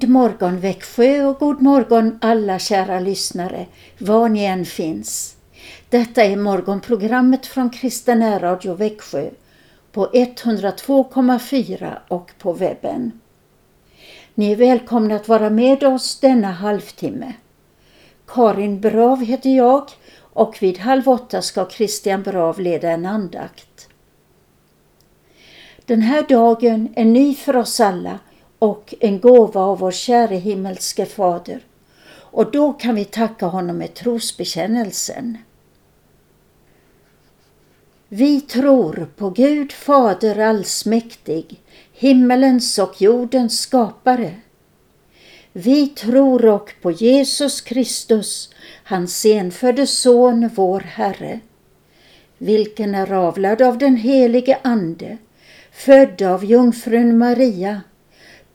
God morgon Växjö och god morgon alla kära lyssnare, var ni än finns. Detta är morgonprogrammet från Kristen Radio Växjö på 102,4 och på webben. Ni är välkomna att vara med oss denna halvtimme. Karin Brav heter jag och vid halv åtta ska Christian Brav leda en andakt. Den här dagen är ny för oss alla och en gåva av vår käre himmelske Fader. Och då kan vi tacka honom med trosbekännelsen. Vi tror på Gud Fader allsmäktig, himmelens och jordens skapare. Vi tror och på Jesus Kristus, hans enfödde Son, vår Herre, vilken är avlad av den helige Ande, född av jungfrun Maria,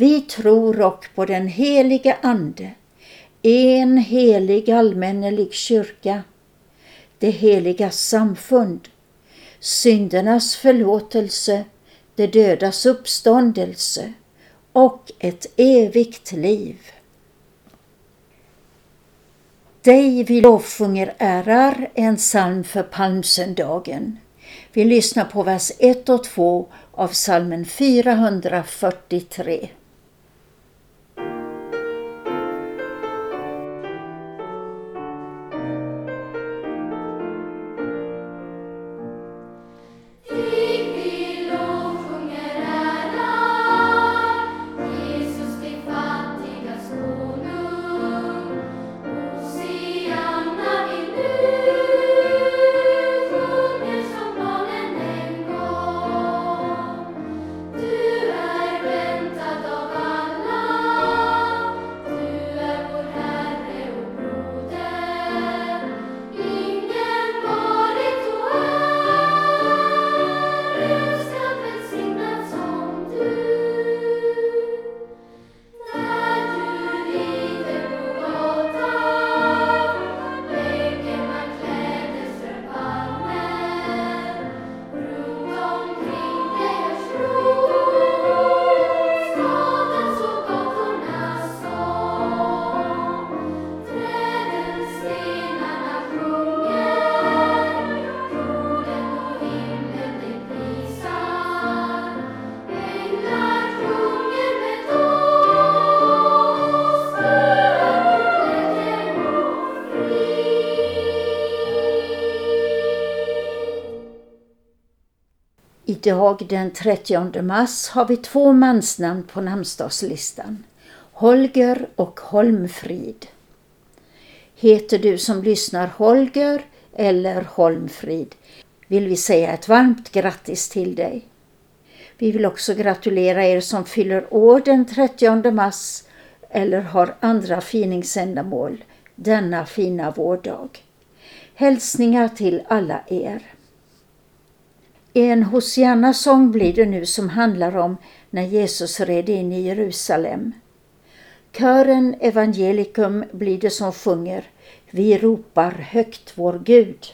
Vi tror och på den helige Ande, en helig allmännelig kyrka, det heliga samfund, syndernas förlåtelse, det dödas uppståndelse och ett evigt liv. Dig vi lovsjunger ärar en psalm för palmsöndagen. Vi lyssnar på vers 1 och 2 av psalmen 443. Idag den 30 mars har vi två mansnamn på namnsdagslistan. Holger och Holmfrid. Heter du som lyssnar Holger eller Holmfrid vill vi säga ett varmt grattis till dig. Vi vill också gratulera er som fyller år den 30 mars eller har andra finingsändamål denna fina vårdag. Hälsningar till alla er. En Hosianna-sång blir det nu som handlar om när Jesus red in i Jerusalem. Kören Evangelicum blir det som sjunger Vi ropar högt vår Gud.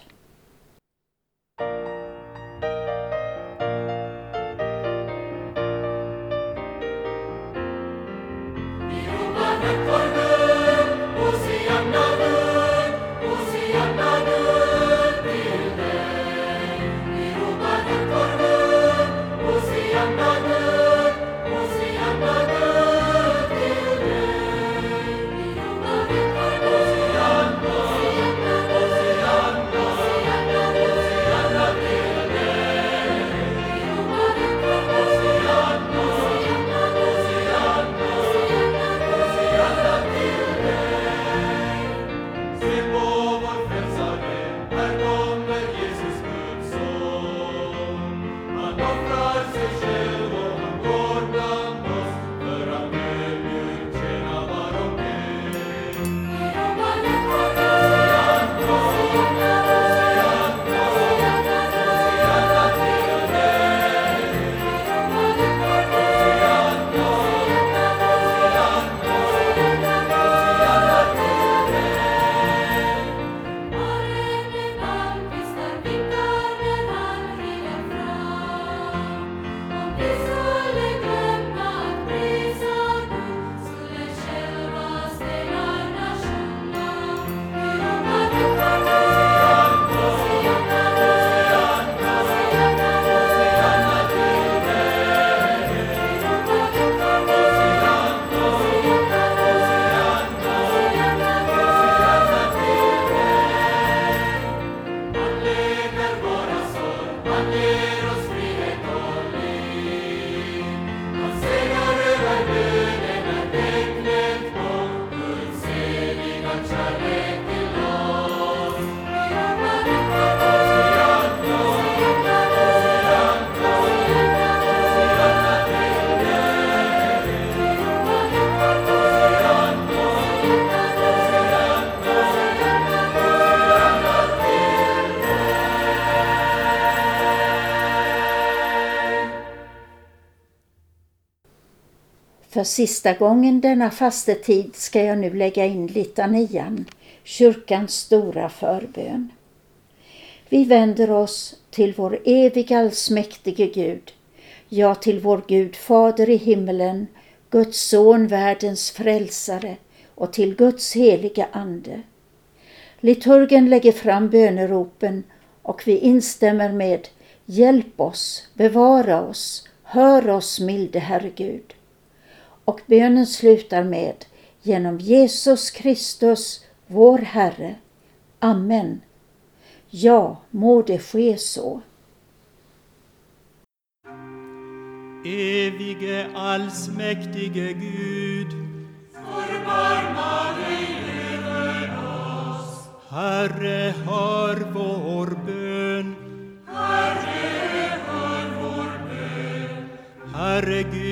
Sista gången denna fastetid ska jag nu lägga in litanian, kyrkans stora förbön. Vi vänder oss till vår eviga allsmäktige Gud, ja till vår Gud Fader i himmelen, Guds son, världens frälsare och till Guds heliga Ande. Liturgen lägger fram böneropen och vi instämmer med Hjälp oss, bevara oss, hör oss milde Herre Gud. Och bönen slutar med Genom Jesus Kristus, vår Herre. Amen. Ja, må det ske så. Evige allsmäktige Gud, förbarma dig över oss. Herre, hör vår bön. Herre, hör vår bön. Herre Gud,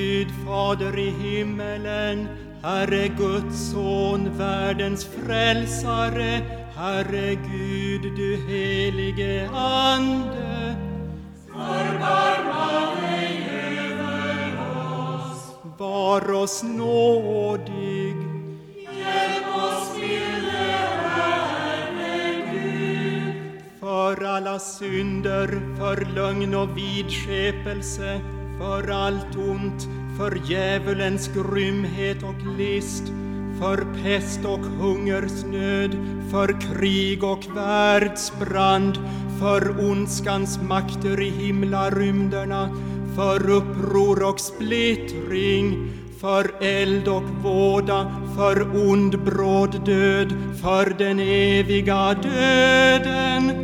Fader i himmelen, Herre Guds son, världens frälsare, Herre Gud, du helige Ande. Förbarma dig över oss. Var oss nådig. Hjälp oss, milde Herre Gud. För alla synder, för lögn och vidskepelse, för allt ont, för djävulens grymhet och list, för pest och hungersnöd, för krig och världsbrand, för ondskans makter i himlarymderna, för uppror och splittring, för eld och våda, för ond bråd död, för den eviga döden.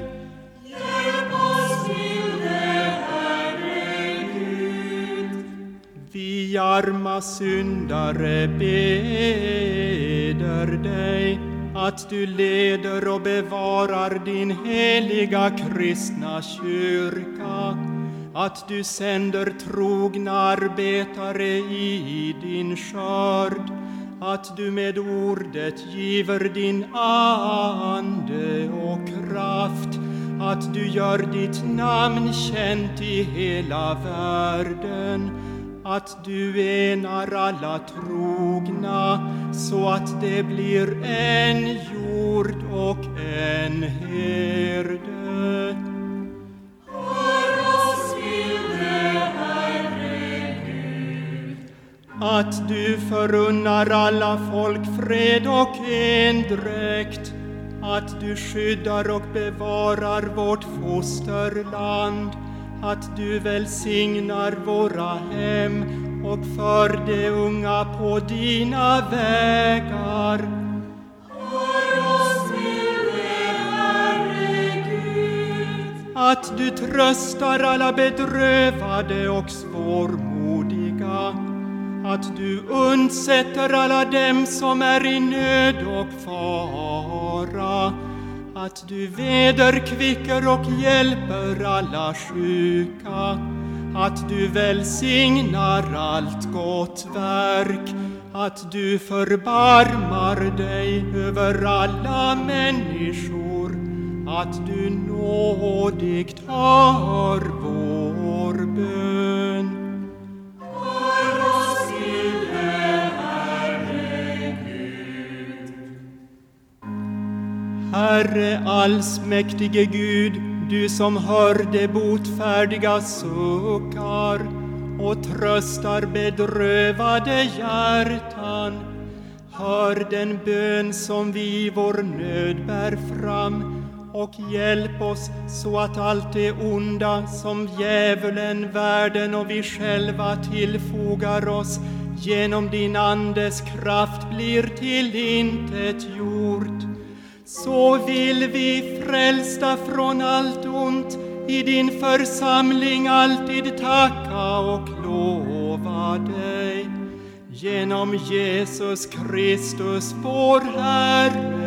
Vi arma syndare beder dig att du leder och bevarar din heliga kristna kyrka, att du sänder trogna arbetare i din skörd, att du med ordet giver din ande och kraft, att du gör ditt namn känt i hela världen, att du enar alla trogna så att det blir en jord och en herde. Hör oss, milde Herre Gud. Att du förunnar alla folk fred och endräkt, att du skyddar och bevarar vårt fosterland, att du välsignar våra hem och för de unga på dina vägar. Hör oss, milde Herre Gud. Att du tröstar alla bedrövade och svårmodiga, att du undsätter alla dem som är i nöd och fara, att du vederkvicker och hjälper alla sjuka, att du välsignar allt gott verk, att du förbarmar dig över alla människor, att du nådigt hör vår bön. Herre allsmäktige Gud, du som hör de botfärdiga suckar och tröstar bedrövade hjärtan. Hör den bön som vi i vår nöd bär fram och hjälp oss så att allt det onda som djävulen, världen och vi själva tillfogar oss genom din Andes kraft blir till intet gjort. Så vill vi frälsta från allt ont i din församling alltid tacka och lova dig. genom Jesus Kristus vår Herre.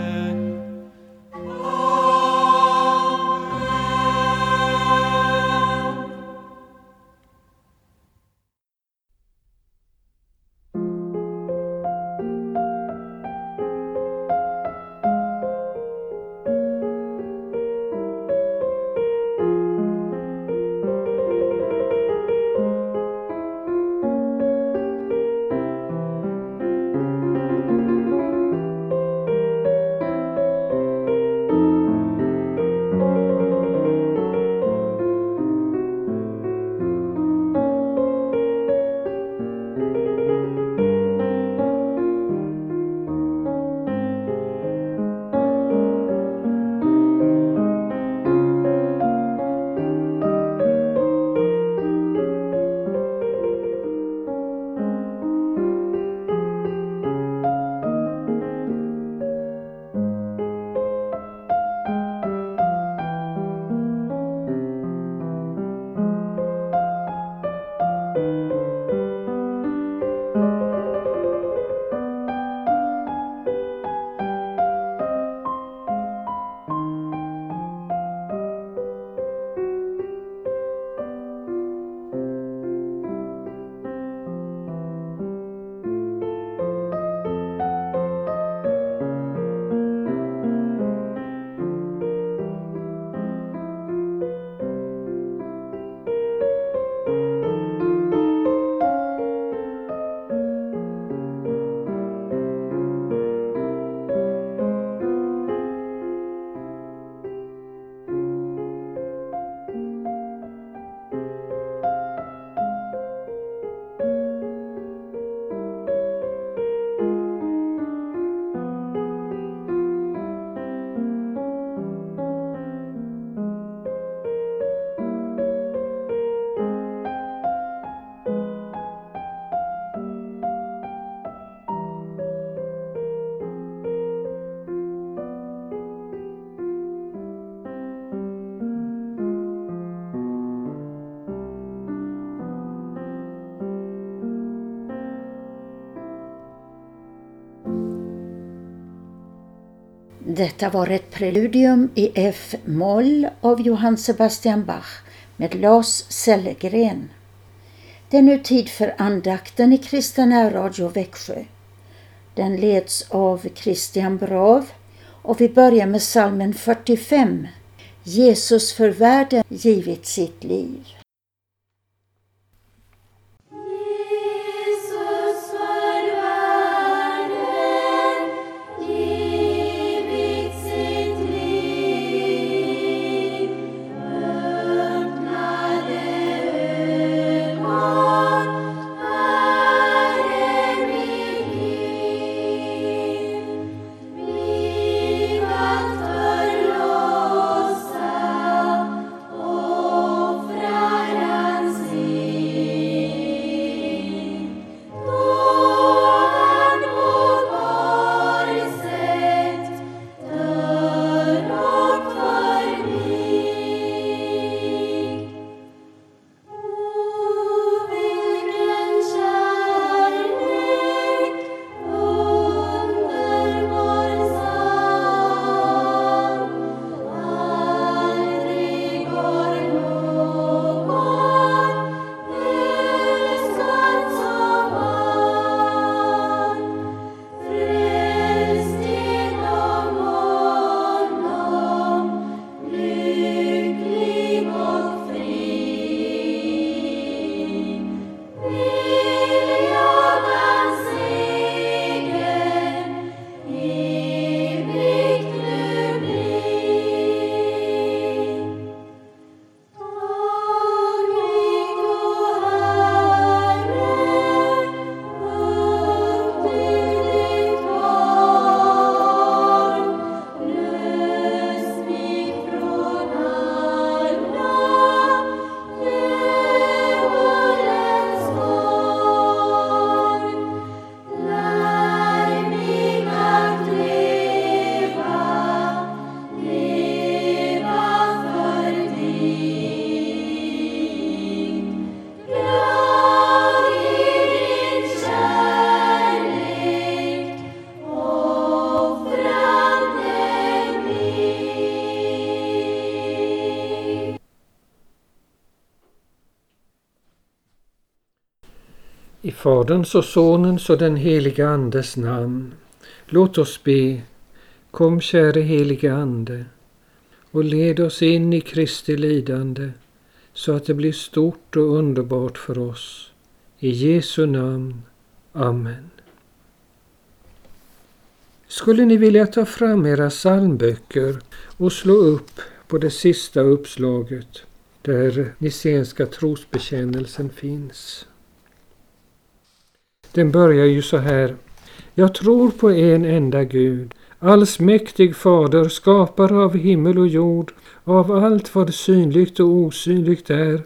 Detta var ett preludium i F-moll av Johann Sebastian Bach med Lars Sellegren. Det är nu tid för andakten i Kristina Radio Växjö. Den leds av Christian Brav och vi börjar med salmen 45. Jesus för världen givit sitt liv. Faderns och Sonens och den helige Andes namn. Låt oss be. Kom käre helige Ande och led oss in i Kristi lidande så att det blir stort och underbart för oss. I Jesu namn. Amen. Skulle ni vilja ta fram era psalmböcker och slå upp på det sista uppslaget där Nicenska trosbekännelsen finns. Den börjar ju så här. Jag tror på en enda Gud, allsmäktig Fader, skapare av himmel och jord, av allt vad synligt och osynligt är,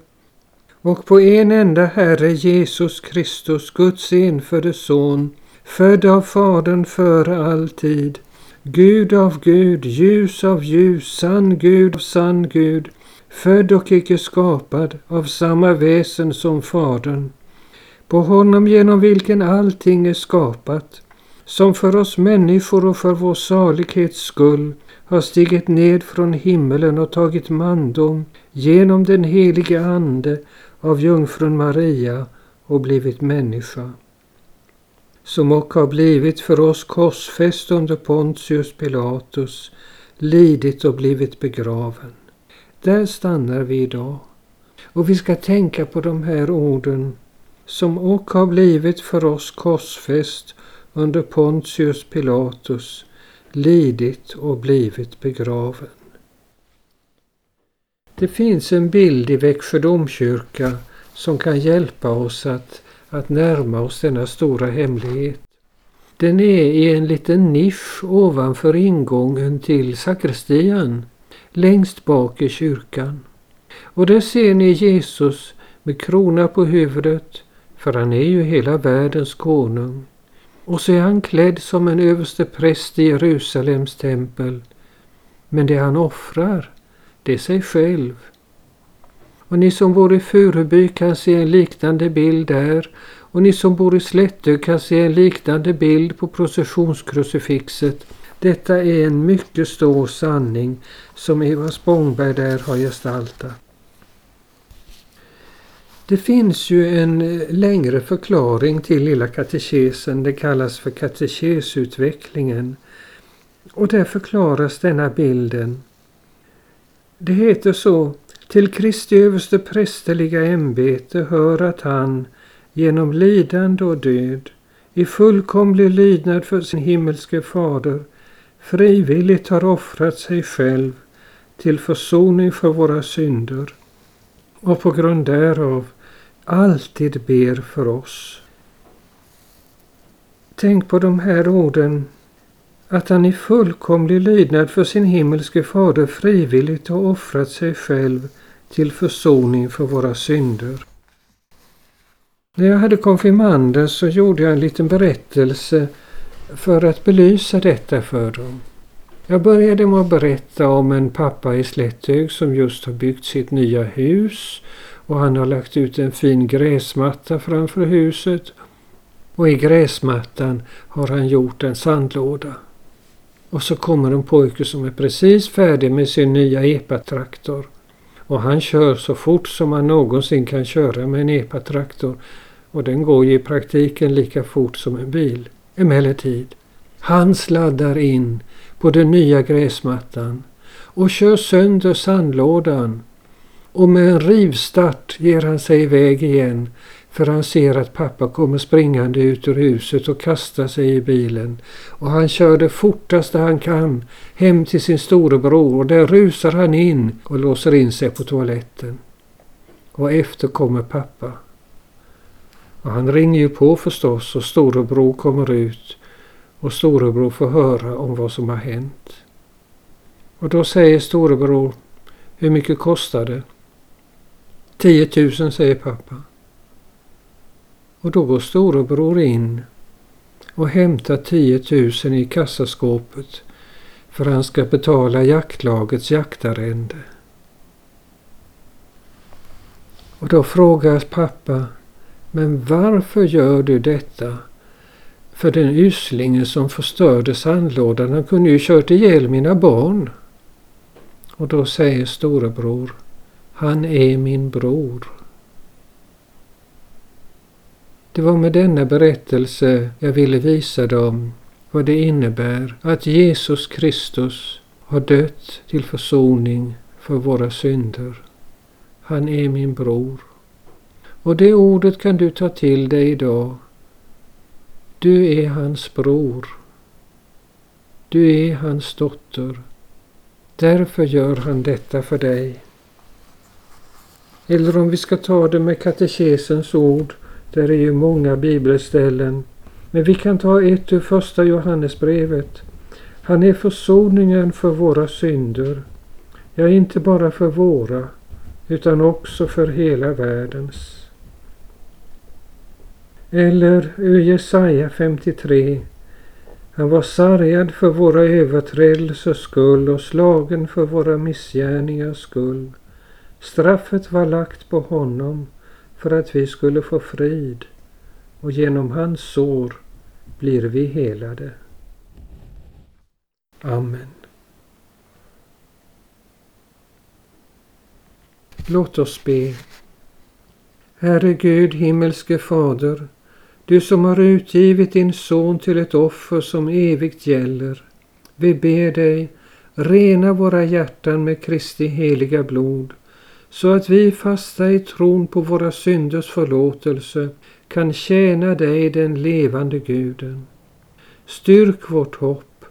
och på en enda Herre Jesus Kristus, Guds enfödde Son, född av Fadern före all tid, Gud av Gud, ljus av ljus, sann Gud av sann Gud, född och icke skapad, av samma väsen som Fadern, på honom genom vilken allting är skapat, som för oss människor och för vår salighets skull har stigit ned från himmelen och tagit mandom genom den helige Ande av jungfrun Maria och blivit människa. Som och har blivit för oss korsfäst under Pontius Pilatus, lidit och blivit begraven. Där stannar vi idag. Och vi ska tänka på de här orden som och har blivit för oss korsfäst under Pontius Pilatus, lidit och blivit begraven. Det finns en bild i Växjö domkyrka som kan hjälpa oss att, att närma oss denna stora hemlighet. Den är i en liten nisch ovanför ingången till sakristian, längst bak i kyrkan. Och där ser ni Jesus med krona på huvudet, för han är ju hela världens konung. Och så är han klädd som en överste präst i Jerusalems tempel. Men det han offrar, det är sig själv. Och ni som bor i Furuby kan se en liknande bild där och ni som bor i Slättö kan se en liknande bild på processionskrucifixet. Detta är en mycket stor sanning som Eva Spångberg där har gestaltat. Det finns ju en eh, längre förklaring till Lilla katekesen. Det kallas för katekesutvecklingen. Och där förklaras denna bilden. Det heter så till Kristi överste prästerliga ämbete hör att han genom lidande och död i fullkomlig lydnad för sin himmelske fader frivilligt har offrat sig själv till försoning för våra synder och på grund därav alltid ber för oss. Tänk på de här orden att han i fullkomlig lydnad för sin himmelske fader frivilligt har offrat sig själv till försoning för våra synder. När jag hade konfirmander så gjorde jag en liten berättelse för att belysa detta för dem. Jag började med att berätta om en pappa i Slätthög som just har byggt sitt nya hus och han har lagt ut en fin gräsmatta framför huset och i gräsmattan har han gjort en sandlåda. Och så kommer en pojke som är precis färdig med sin nya epatraktor. Och han kör så fort som man någonsin kan köra med en epatraktor. Och den går ju i praktiken lika fort som en bil. Emellertid, han sladdar in på den nya gräsmattan och kör sönder sandlådan och med en rivstart ger han sig iväg igen för han ser att pappa kommer springande ut ur huset och kastar sig i bilen. Och han kör det fortaste han kan hem till sin storebror och där rusar han in och låser in sig på toaletten. Och efter kommer pappa. Och han ringer ju på förstås och storebror kommer ut och storebror får höra om vad som har hänt. Och då säger storebror, hur mycket kostar det? 10 000 säger pappa. Och då går storebror in och hämtar 10 000 i kassaskåpet för han ska betala jaktlagets jaktarrende. Och då frågar pappa, men varför gör du detta? För den yslingen som förstörde sandlådan, han kunde ju kört ihjäl mina barn. Och då säger storebror, han är min bror. Det var med denna berättelse jag ville visa dem vad det innebär att Jesus Kristus har dött till försoning för våra synder. Han är min bror. Och det ordet kan du ta till dig idag. Du är hans bror. Du är hans dotter. Därför gör han detta för dig. Eller om vi ska ta det med katekesens ord, där är ju många bibelställen. Men vi kan ta ett ur första Johannesbrevet. Han är försoningen för våra synder. Ja, inte bara för våra, utan också för hela världens. Eller ur Jesaja 53. Han var sargad för våra överträdelsers skull och slagen för våra missgärningars skull. Straffet var lagt på honom för att vi skulle få frid och genom hans sår blir vi helade. Amen. Låt oss be. Herre Gud, himmelske Fader, du som har utgivit din son till ett offer som evigt gäller. Vi ber dig, rena våra hjärtan med Kristi heliga blod, så att vi fasta i tron på våra synders förlåtelse kan tjäna dig, den levande guden. Styrk vårt hopp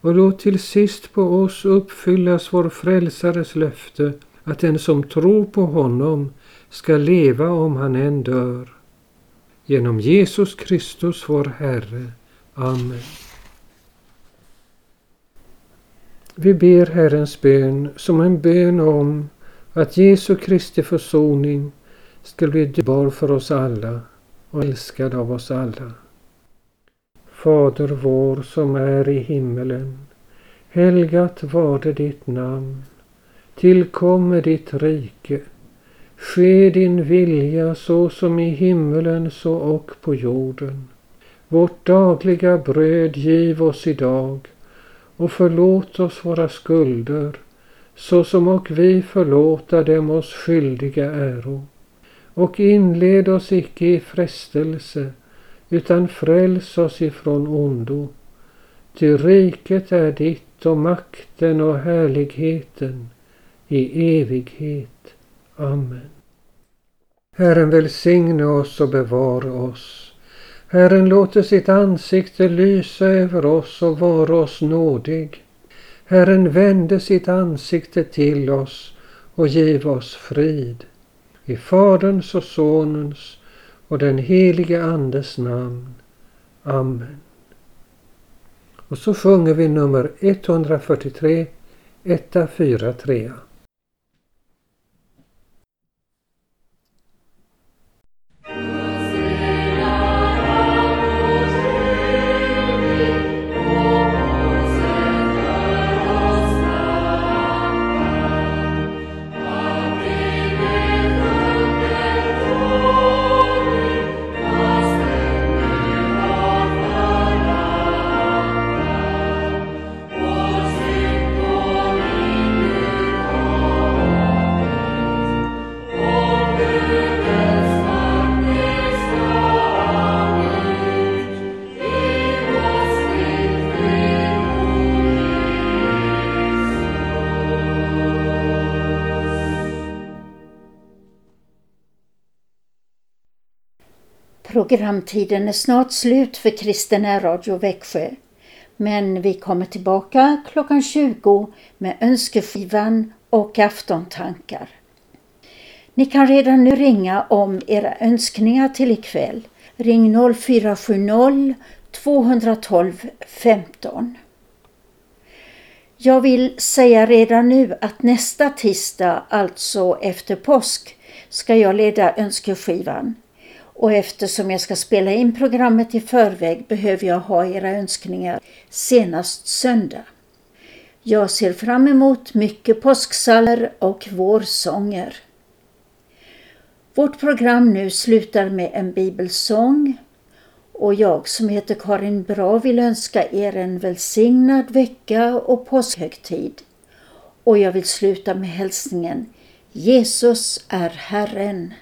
och låt till sist på oss uppfyllas vår frälsares löfte att den som tror på honom ska leva om han än dör. Genom Jesus Kristus vår Herre. Amen. Vi ber Herrens bön som en bön om att Jesu Kristi försoning ska bli dyrbar för oss alla och älskad av oss alla. Fader vår som är i himmelen. Helgat varde ditt namn. Tillkomme ditt rike. Ske din vilja så som i himmelen så och på jorden. Vårt dagliga bröd giv oss idag och förlåt oss våra skulder såsom och vi förlåta dem oss skyldiga äro. Och inled oss icke i frestelse utan fräls oss ifrån ondo. Ty riket är ditt och makten och härligheten i evighet. Amen. Herren välsigne oss och bevara oss. Herren låter sitt ansikte lysa över oss och vara oss nådig. Herren vände sitt ansikte till oss och giv oss frid. I Faderns och Sonens och den helige Andes namn. Amen. Och så sjunger vi nummer 143, 143. Programtiden är snart slut för Kristen Radio Växjö. Men vi kommer tillbaka klockan 20 med önskeskivan och aftontankar. Ni kan redan nu ringa om era önskningar till ikväll. Ring 0470 212 15. Jag vill säga redan nu att nästa tisdag, alltså efter påsk, ska jag leda önskeskivan. Och eftersom jag ska spela in programmet i förväg behöver jag ha era önskningar senast söndag. Jag ser fram emot mycket påsksalmer och vårsånger. Vårt program nu slutar med en bibelsång och jag som heter Karin Bra vill önska er en välsignad vecka och påskhögtid. Och jag vill sluta med hälsningen Jesus är Herren.